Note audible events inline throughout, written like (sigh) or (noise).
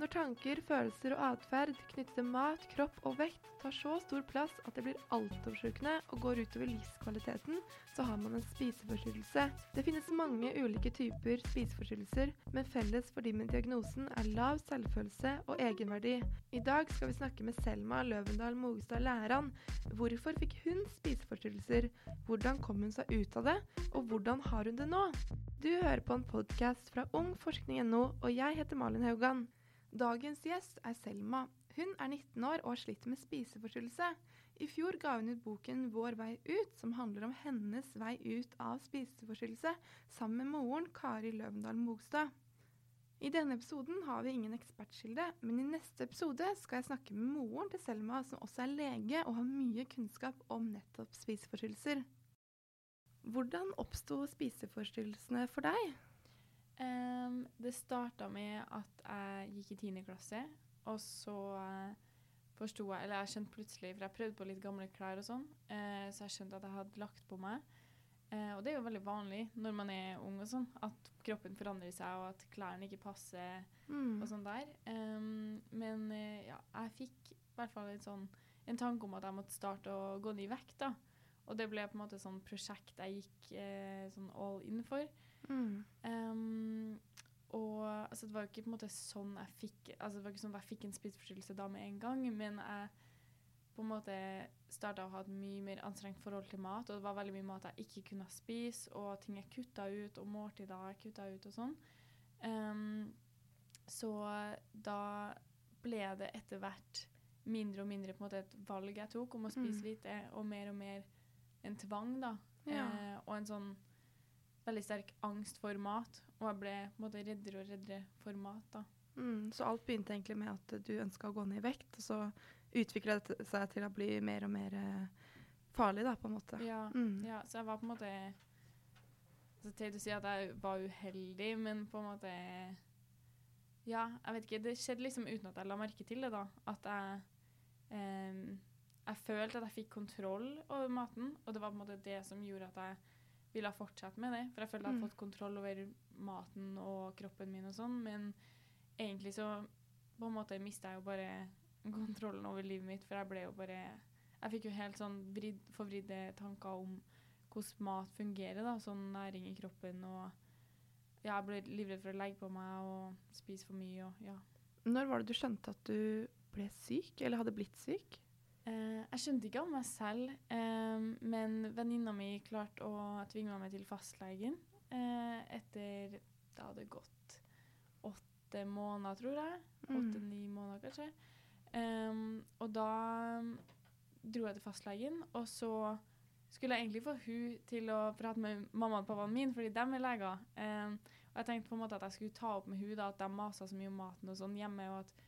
Når tanker, følelser og atferd knyttet til mat, kropp og vekt tar så stor plass at det blir altoppslukende og går utover livskvaliteten, så har man en spiseforstyrrelse. Det finnes mange ulike typer spiseforstyrrelser, men felles for de med diagnosen er lav selvfølelse og egenverdi. I dag skal vi snakke med Selma Løvendal Mogestad Læran. Hvorfor fikk hun spiseforstyrrelser? Hvordan kom hun seg ut av det? Og hvordan har hun det nå? Du hører på en podkast fra ungforskning.no, og jeg heter Malin Haugan. Dagens gjest er Selma. Hun er 19 år og har slitt med spiseforstyrrelse. I fjor ga hun ut boken 'Vår vei ut', som handler om hennes vei ut av spiseforstyrrelse, sammen med moren Kari Løvendal Mogstad. I denne episoden har vi ingen ekspertskilde, men i neste episode skal jeg snakke med moren til Selma, som også er lege og har mye kunnskap om nettopp spiseforstyrrelser. Hvordan oppsto spiseforstyrrelsene for deg? Um, det starta med at jeg gikk i tiende klasse, og så uh, forsto jeg Eller jeg skjønte plutselig, for jeg prøvde på litt gamle klær og sånn, uh, så jeg skjønte at jeg hadde lagt på meg. Uh, og det er jo veldig vanlig når man er ung og sånn, at kroppen forandrer seg, og at klærne ikke passer mm. og sånn der. Um, men ja, jeg fikk i hvert fall en, sånn, en tanke om at jeg måtte starte å gå ned i vekt, da. Og det ble på en måte sånn prosjekt jeg gikk sånn all in for. Mm. Um, og altså, det var jo ikke på en måte sånn jeg fikk altså, det var ikke sånn at jeg fikk en spiseforstyrrelse da med en gang, men jeg på en måte starta å ha et mye mer anstrengt forhold til mat, og det var veldig mye mat jeg ikke kunne spise, og ting jeg kutta ut, og måltider jeg kutta ut og sånn. Um, så da ble det etter hvert mindre og mindre på en måte et valg jeg tok om å spise mm. lite, og mer og mer en tvang, da. Ja. Eh, og en sånn veldig sterk angst for mat, og jeg ble på en måte reddere og reddere for mat. da. Mm, så alt begynte egentlig med at du ønska å gå ned i vekt, og så utvikla det seg til å bli mer og mer eh, farlig, da, på en måte. Ja, mm. ja så jeg var på en måte så Teit å si at jeg var uheldig, men på en måte Ja, jeg vet ikke. Det skjedde liksom uten at jeg la merke til det, da. At jeg eh, Jeg følte at jeg fikk kontroll over maten, og det var på en måte det som gjorde at jeg ville ha fortsatt med det. For jeg følte jeg hadde mm. fått kontroll over maten og kroppen min og sånn. Men egentlig så på en måte mista jeg jo bare kontrollen over livet mitt, for jeg ble jo bare Jeg fikk jo helt sånn vridd, forvridde tanker om hvordan mat fungerer, da. Sånn næring i kroppen og Ja, jeg ble livredd for å legge på meg og spise for mye og ja. Når var det du skjønte at du ble syk, eller hadde blitt syk? Uh, jeg skjønte ikke om meg selv, uh, men venninna mi klarte å tvinge meg til fastlegen uh, etter Det hadde gått åtte måneder, tror jeg. Mm. Åtte-ni måneder, kanskje. Um, og da dro jeg til fastlegen, og så skulle jeg egentlig få hun til å prate med mamma og pappaen min, fordi de er leger. Um, og jeg tenkte på en måte at jeg skulle ta opp med hun da, at de masa så mye om maten og sånn hjemme, og at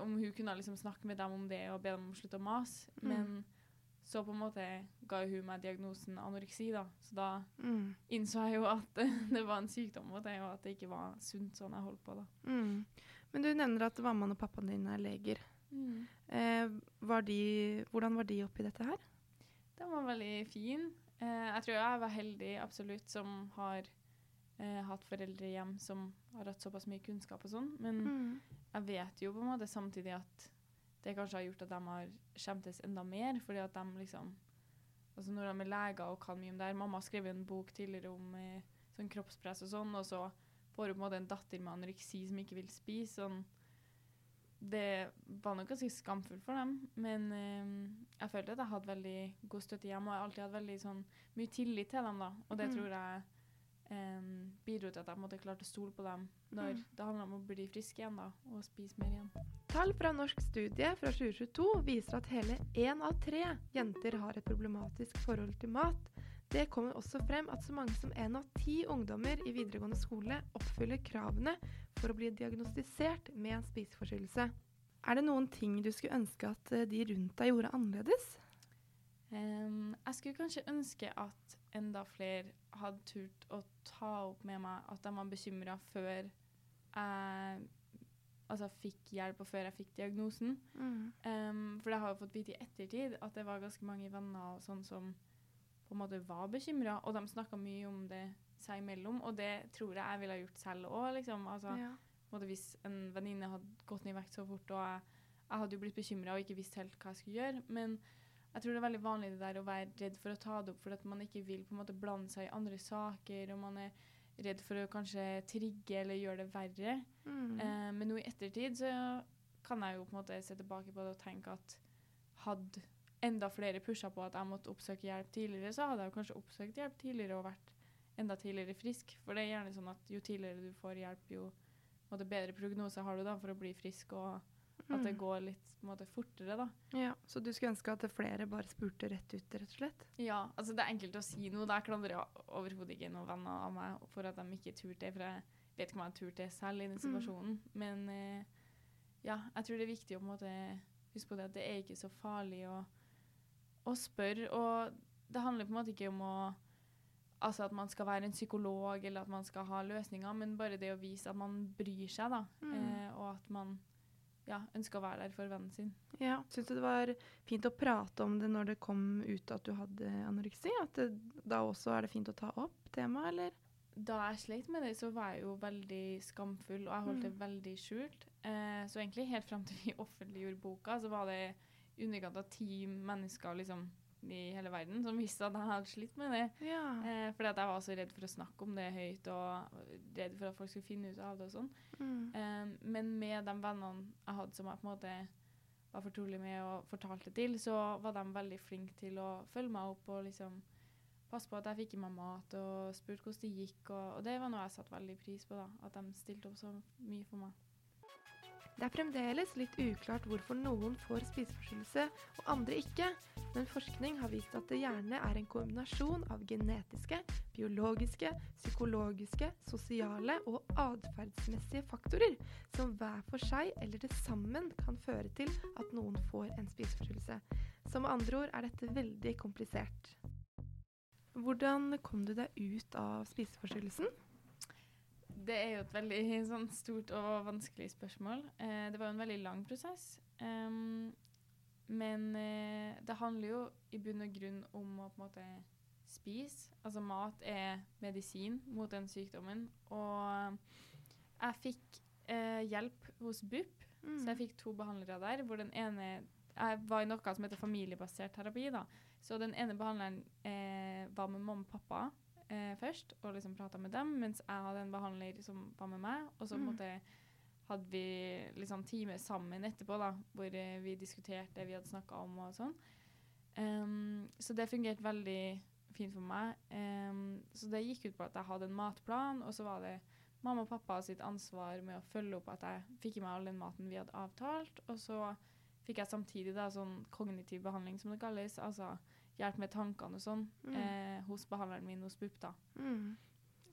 om hun kunne liksom snakke med dem om det og be dem om å slutte å mase. Mm. Men så på en måte ga hun meg diagnosen anoreksi, da. Så da mm. innså jeg jo at (laughs) det var en sykdom, og at det ikke var sunt sånn jeg holdt på. da. Mm. Men du nevner at mammaen og pappaen din er leger. Mm. Eh, var de, hvordan var de oppi dette her? De var veldig fin. Eh, jeg tror jeg var heldig, absolutt, som har eh, hatt foreldre hjem som har hatt såpass mye kunnskap og sånn. Men mm. jeg vet jo på en måte samtidig at det kanskje har gjort at de har skjemtes enda mer, fordi at de liksom Altså når de er leger og kan mye om det her Mamma skrev en bok tidligere om eh, sånn kroppspress og sånn, og så får hun på en måte en datter med anoreksi som ikke vil spise. sånn det var nok ganske skamfullt for dem, men eh, jeg følte at jeg hadde veldig god støtte hjemme, og jeg har alltid hatt veldig sånn, mye tillit til dem, da. Og det mm. tror jeg um, bidro til at jeg måtte klare å stole på dem når mm. det handla om å bli frisk igjen da, og spise mer igjen. Tall fra norsk studie fra 2022 viser at hele én av tre jenter har et problematisk forhold til mat. Det kommer også frem at så mange som én av ti ungdommer i videregående skole oppfyller kravene for å bli diagnostisert med en spiseforstyrrelse. Er det noen ting du skulle ønske at eh, de rundt deg gjorde annerledes? Um, jeg skulle kanskje ønske at enda flere hadde turt å ta opp med meg at de var bekymra før jeg altså, fikk hjelp, og før jeg fikk diagnosen. Mm. Um, for jeg har jo fått vite i ettertid at det var ganske mange venner sånn som på en måte var bekymra, og de snakka mye om det seg imellom, og det tror jeg jeg ville gjort selv òg, liksom. Altså, ja. hvis en venninne hadde gått ned i vekt så fort, og jeg, jeg hadde jo blitt bekymra og ikke visst helt hva jeg skulle gjøre. Men jeg tror det er veldig vanlig det der å være redd for å ta det opp fordi at man ikke vil på en måte blande seg i andre saker, og man er redd for å kanskje trigge eller gjøre det verre. Mm. Eh, men nå i ettertid så kan jeg jo på en måte se tilbake på det og tenke at hadde enda flere pusha på at jeg måtte oppsøke hjelp tidligere, så hadde jeg jo kanskje oppsøkt hjelp tidligere og vært enda tidligere frisk. For det er gjerne sånn at jo tidligere du får hjelp, jo måte, bedre prognose har du da for å bli frisk, og at det Mm. går litt måte, fortere, da. Ja, Så du skulle ønske at flere bare spurte rett ut, rett og slett? Ja, altså det er enkelt å si noe. Der klandrer jeg overhodet ikke noen venner av meg for at de ikke turte det, for jeg vet ikke om jeg turte det selv i den Mm. situasjonen. Men eh, ja, jeg tror det er viktig å på en måte huske på det at det er ikke så farlig å, å spørre. Og det handler på en måte ikke om å Altså at man skal være en psykolog eller at man skal ha løsninger, men bare det å vise at man bryr seg, da. Mm. Eh, og at man ja, ønska å være der for vennen sin. Ja. Syns du det var fint å prate om det når det kom ut at du hadde anoreksi? At det, da også er det fint å ta opp temaet, eller? Da jeg slet med det, så var jeg jo veldig skamfull, og jeg holdt det Mm. veldig skjult. Eh, så egentlig helt fram til vi offentliggjorde boka, så var det i underkant av ti mennesker liksom, i hele verden som visste at jeg hadde slitt med det. Ja. Eh, fordi at jeg var så redd for å snakke om det høyt, og redd for at folk skulle finne ut av det og sånn. Mm. Eh, men med de vennene jeg hadde som jeg på en måte var fortrolig med og fortalte til, så var de veldig flinke til å følge meg opp og liksom passe på at jeg fikk i meg mat og spurte hvordan det gikk. Og, og det var noe jeg satte veldig pris på, da, at de stilte opp så mye for meg. Det er fremdeles litt uklart hvorfor noen får spiseforstyrrelse og andre ikke, men forskning har vist at det gjerne er en kombinasjon av genetiske, biologiske, psykologiske, sosiale og atferdsmessige faktorer som hver for seg eller til sammen kan føre til at noen får en spiseforstyrrelse. Så med andre ord er dette veldig komplisert. Hvordan kom du deg ut av spiseforstyrrelsen? Det er jo et veldig (laughs) sånn, stort og vanskelig spørsmål. Eh, det var jo en veldig lang prosess. Um, men eh, det handler jo i bunn og grunn om å på en måte spise. Altså mat er medisin mot den sykdommen. Og jeg fikk eh, hjelp hos BUP, så jeg fikk to behandlere der. hvor den ene Jeg var i noe som heter familiebasert terapi. da. Så den ene behandleren eh, var med mamma og pappa eh, først og liksom prata med dem, mens jeg hadde en behandler som var med meg. Og så Mm. måte hadde vi liksom time sammen etterpå, da, hvor eh, vi diskuterte det vi hadde snakka om og sånn. Um, så det fungerte veldig fint for meg. Um, så det gikk ut på at jeg hadde en matplan, og så var det mamma og pappa sitt ansvar med å følge opp at jeg fikk i meg all den maten vi hadde avtalt. Og så fikk jeg samtidig da sånn kognitiv behandling, som det kalles. Altså hjelp med tankene og sånn Mm. eh, hos behandleren min hos BUP. da. Mm.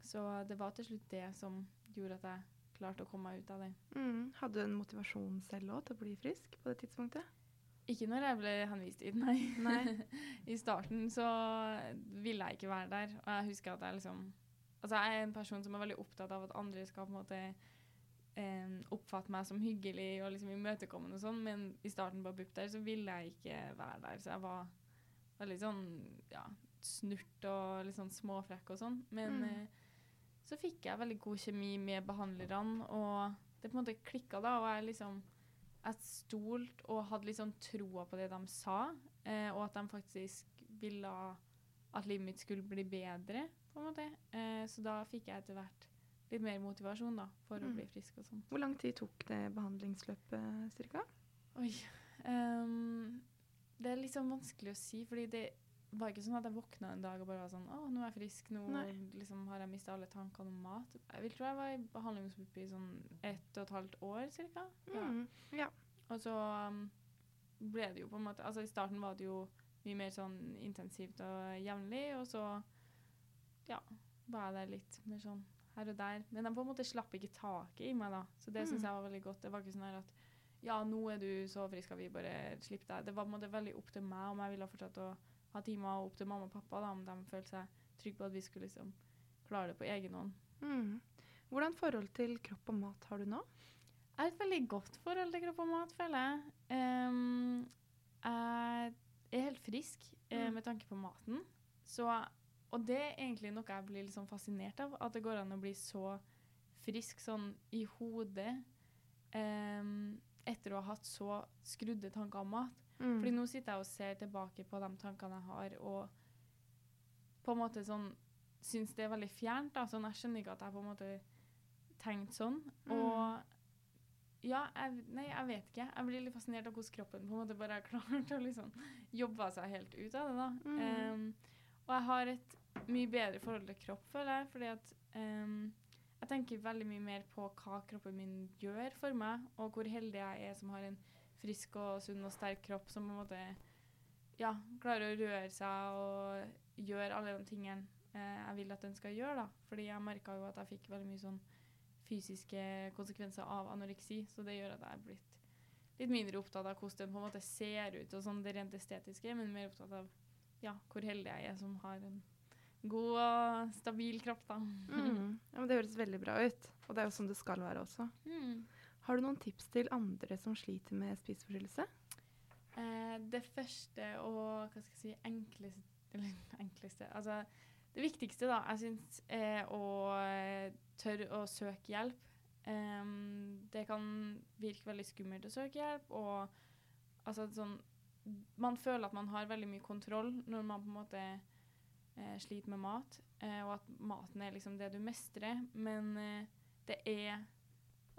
Så det var til slutt det som gjorde at jeg klarte å komme meg ut av det. Mm. Hadde du en motivasjon selv òg til å bli frisk på det tidspunktet? Ikke når jeg ble henvist dit, nei. Nei. (laughs) I starten så ville jeg ikke være der. Og jeg husker at jeg liksom Altså, jeg er en person som er veldig opptatt av at andre skal på en måte eh, oppfatte meg som hyggelig og liksom imøtekommende og sånn, men i starten på BUP der så ville jeg ikke være der. Så jeg var veldig sånn ja, snurt og litt sånn småfrekk og sånn. Men Mm. eh, så fikk jeg veldig god kjemi med behandlerne, og det på en måte klikka da, og jeg liksom jeg stolte og hadde liksom troa på det de sa, eh, og at de faktisk ville at livet mitt skulle bli bedre, på en måte. Eh, så da fikk jeg etter hvert litt mer motivasjon da, for å Mm. bli frisk og sånn. Hvor lang tid tok det behandlingsløpet cirka? Oi. ehm, det er sånn vanskelig å si, fordi det var ikke sånn at jeg våkna en dag og bare var sånn Å, nå er jeg frisk, nå liksom har jeg mista alle tankene om mat. Jeg vil tro jeg var i behandlingsgruppe i sånn ett og et halvt år cirka. Ja. Mm. Ja. Og så um, ble det jo på en måte Altså i starten var det jo mye mer sånn intensivt og jevnlig, og så ja, var jeg der litt mer sånn her og der. Men de på en måte slapp ikke taket i meg, da. Så det syns Mm. jeg var veldig godt. Det var ikke sånn at ja, nå er du så frisk, skal vi bare slippe deg. Det var måte veldig opp til meg om jeg ville fortsatt å ha timer, og opp til mamma og pappa da, om de følte seg trygge på at vi skulle liksom klare det på egen hånd. Mm. Hvordan forhold til kropp og mat har du nå? Jeg har et veldig godt forhold til kropp og mat, føler jeg. Um, jeg er helt frisk eh, Mm. med tanke på maten. Så, og det er egentlig noe jeg blir sånn fascinert av, at det går an å bli så frisk sånn i hodet em, etter å ha hatt så skrudde tanker om mat. Mm. Fordi nå sitter jeg og ser tilbake på de tankene jeg har, og på en måte sånn syns det er veldig fjernt. da, sånn Jeg skjønner ikke at jeg på en måte tenkte sånn. Mm. Og ja, jeg, nei, jeg vet ikke. Jeg blir litt fascinert av hvordan kroppen på en måte bare har klart å liksom jobbe seg helt ut av det. da. Mm. Um, og jeg har et mye bedre forhold til kropp, føler jeg. fordi at em, jeg tenker veldig mye mer på hva kroppen min gjør for meg, og hvor heldig jeg er som har en frisk og sunn og sterk kropp som på en måte ja, klarer å røre seg og gjøre alle de tingene eh, jeg vil at den skal gjøre. da. Fordi jeg merka jo at jeg fikk veldig mye sånn fysiske konsekvenser av anoreksi, så det gjør at jeg er blitt litt mindre opptatt av hvordan den på en måte ser ut, og sånn det rent estetiske, men mer opptatt av ja, hvor heldig jeg er som har en god og stabil kropp, da. Mm. (laughs) Ja, men det høres veldig bra ut. Og det er jo sånn det skal være også. Mm. Har du noen tips til andre som sliter med spiseforstyrrelse? Eh, det første og hva skal jeg si, enkleste, eller (laughs) enkleste Altså det viktigste, da, jeg syns, er å eh, tørre å søke hjelp. Um, det kan virke veldig skummelt å søke hjelp, og altså sånn Man føler at man har veldig mye kontroll når man på en måte sliter med mat, eh, og at maten er liksom det du mestrer, men eh, det er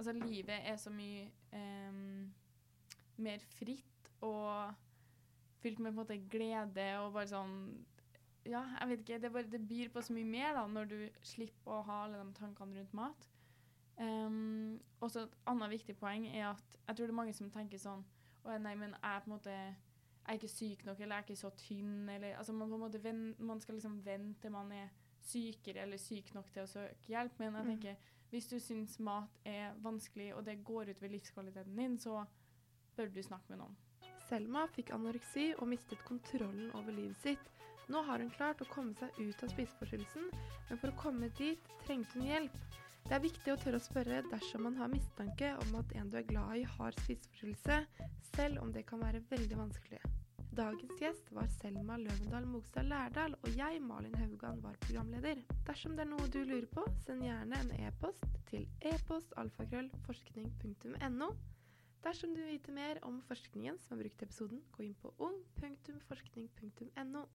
Altså, livet er så mye em, mer fritt og fylt med på en måte glede og bare sånn Ja, jeg vet ikke. Det, bare, det byr på så mye mer da, når du slipper å ha alle de tankene rundt mat. Um, og så Et annet viktig poeng er at jeg tror det er mange som tenker sånn Å nei, men jeg er på en måte jeg er ikke syk nok, eller jeg er ikke så tynn, eller altså man, på en måte ven, man skal liksom vente til man er sykere eller syk nok til å søke hjelp. Men jeg Mm. tenker, hvis du syns mat er vanskelig, og det går ut ved livskvaliteten din, så bør du snakke med noen. Selma fikk anoreksi og mistet kontrollen over livet sitt. Nå har hun klart å komme seg ut av spiseforstyrrelsen, men for å komme dit trengte hun hjelp. Det er viktig å tørre å spørre dersom man har mistanke om at en du er glad i har spiseforstyrrelse, selv om det kan være veldig vanskelig. Dagens gjest var Selma Løvendal Mogstad Lærdal, og jeg, Malin Haugan, var programleder. Dersom det er noe du lurer på, send gjerne en e-post til e-postalfakrøllforskning.no. Dersom du vil vite mer om forskningen som er brukt i episoden, gå inn på ung.forskning.no.